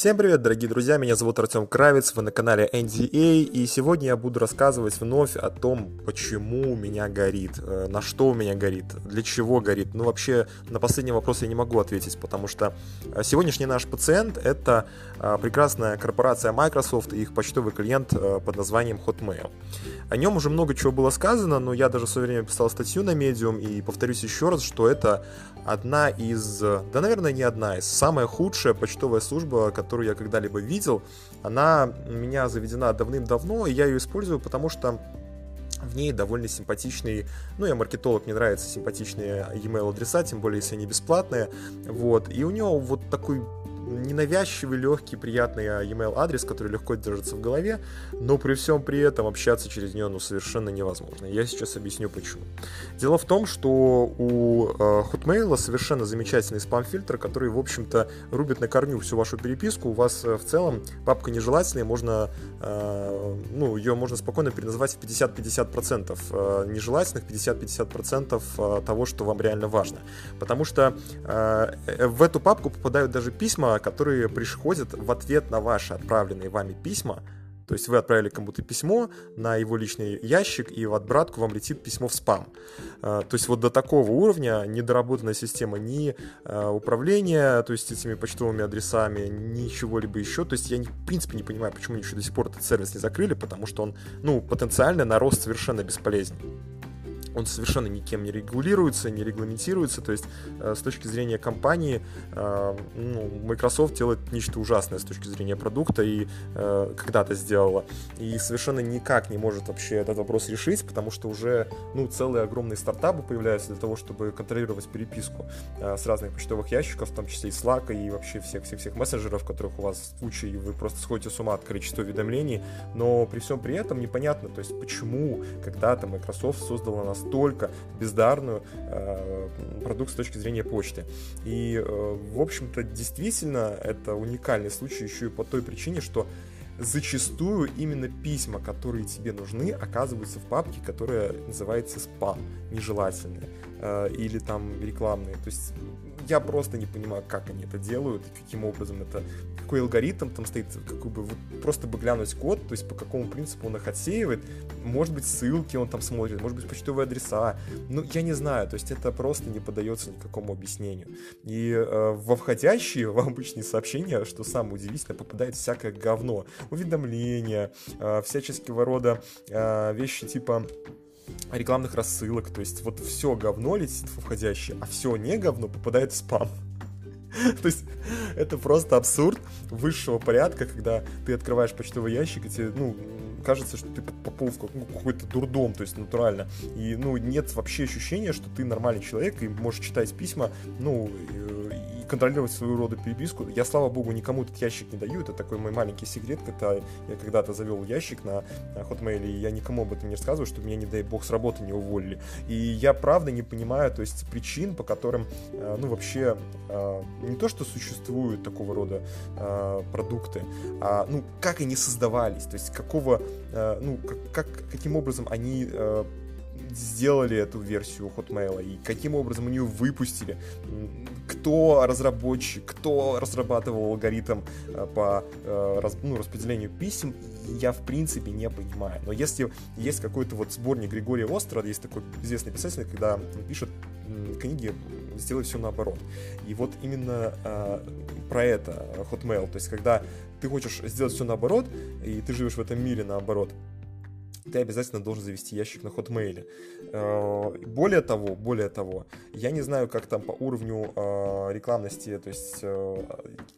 Всем привет, дорогие друзья, меня зовут Артем Кравец, вы на канале NDA, и сегодня я буду рассказывать вновь о том, почему у меня горит, э, на что у меня горит, для чего горит. Ну, вообще, на последний вопрос я не могу ответить, потому что э, сегодняшний наш пациент — это э, прекрасная корпорация Microsoft и их почтовый клиент под названием Hotmail. О нем уже много чего было сказано, но я даже в свое время писал статью на Medium, и повторюсь еще раз, что это одна из, да, наверное, не одна из, самая худшая почтовая служба, которую я когда-либо видел. Она у меня заведена давным-давно, и я ее использую, потому что в ней довольно симпатичный, ну, я маркетолог, мне нравятся симпатичные e-mail адреса, тем более, если они бесплатные, вот, и у него вот такой ненавязчивый, легкий, приятный а, e-mail адрес, который легко держится в голове, но при всем при этом общаться через нее ну, совершенно невозможно. Я сейчас объясню почему. Дело в том, что у э, Hotmail совершенно замечательный спам-фильтр, который, в общем-то, рубит на корню всю вашу переписку. У вас э, в целом папка нежелательная, можно, э, ну, ее можно спокойно переназвать в 50-50%. Э, нежелательных 50-50% э, того, что вам реально важно. Потому что э, в эту папку попадают даже письма, которые приходят в ответ на ваши отправленные вами письма. То есть вы отправили кому-то письмо на его личный ящик, и в отбратку вам летит письмо в спам. А, то есть вот до такого уровня недоработанная система ни а, управления, то есть этими почтовыми адресами, ничего-либо еще. То есть я, в принципе, не понимаю, почему еще до сих пор этот сервис не закрыли, потому что он, ну, потенциально на рост совершенно бесполезен он совершенно никем не регулируется, не регламентируется, то есть э, с точки зрения компании э, ну, Microsoft делает нечто ужасное с точки зрения продукта и э, когда-то сделала, и совершенно никак не может вообще этот вопрос решить, потому что уже ну, целые огромные стартапы появляются для того, чтобы контролировать переписку э, с разных почтовых ящиков, в том числе и Slack, и вообще всех-всех-всех мессенджеров, которых у вас куча, и вы просто сходите с ума от количества уведомлений, но при всем при этом непонятно, то есть почему когда-то Microsoft создала нас настолько бездарную э, продукт с точки зрения почты. И, э, в общем-то, действительно, это уникальный случай еще и по той причине, что зачастую именно письма, которые тебе нужны, оказываются в папке, которая называется спам, нежелательные, э, или там рекламные. То есть я просто не понимаю, как они это делают, каким образом это, какой алгоритм там стоит, какой бы, вот просто бы глянуть код, то есть по какому принципу он их отсеивает, может быть, ссылки он там смотрит, может быть, почтовые адреса, ну, я не знаю, то есть это просто не поддается никакому объяснению. И э, во входящие, в обычные сообщения, что самое удивительное, попадает всякое говно, уведомления, э, всяческого рода э, вещи типа рекламных рассылок, то есть вот все говно летит в входящее, а все не говно попадает в спам. То есть это просто абсурд высшего порядка, когда ты открываешь почтовый ящик, и тебе, ну, кажется, что ты попал в ну, какой-то дурдом, то есть натурально. И, ну, нет вообще ощущения, что ты нормальный человек и можешь читать письма, ну, контролировать свою рода переписку. Я, слава богу, никому этот ящик не даю. Это такой мой маленький секрет, когда я когда-то завел ящик на Hotmail, и я никому об этом не рассказываю, чтобы меня, не дай бог, с работы не уволили. И я правда не понимаю, то есть причин, по которым, э, ну, вообще, э, не то, что существуют такого рода э, продукты, а, ну, как они создавались, то есть какого, ну, как, как, каким образом они сделали эту версию Hotmail и каким образом они ее выпустили, кто разработчик, кто разрабатывал алгоритм э, по э, ну, распределению писем, я в принципе не понимаю. Но если есть какой-то вот сборник Григория Остра, есть такой известный писатель, когда он пишет книги «Сделай все наоборот». И вот именно э, про это Hotmail, то есть когда ты хочешь сделать все наоборот, и ты живешь в этом мире наоборот, ты обязательно должен завести ящик на Hotmail. Э, более того, более того, я не знаю, как там по уровню э, рекламности, то есть э,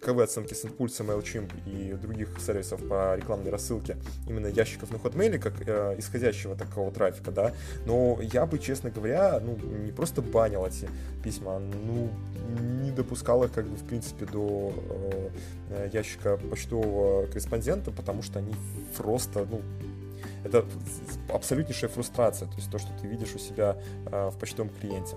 каковы оценки с импульса, MailChimp и других сервисов по рекламной рассылке именно ящиков на Hotmail, как исходящего такого трафика, да, но я бы, честно говоря, ну, не просто банил эти письма, ну, не допускал их, как бы, в принципе, до ящика почтового корреспондента, потому что они просто, ну, это абсолютнейшая фрустрация, то есть то, что ты видишь у себя э, в почтовом клиенте.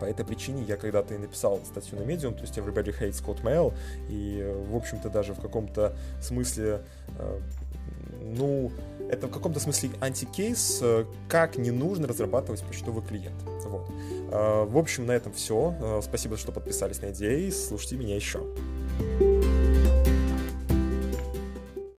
По этой причине я когда-то и написал статью на Medium, то есть Everybody Hates Hotmail, и, в общем-то, даже в каком-то смысле, э, ну, это в каком-то смысле антикейс, э, как не нужно разрабатывать почтовый клиент. Вот. В общем, на этом все. Спасибо, что подписались на идеи, слушайте меня еще. thank you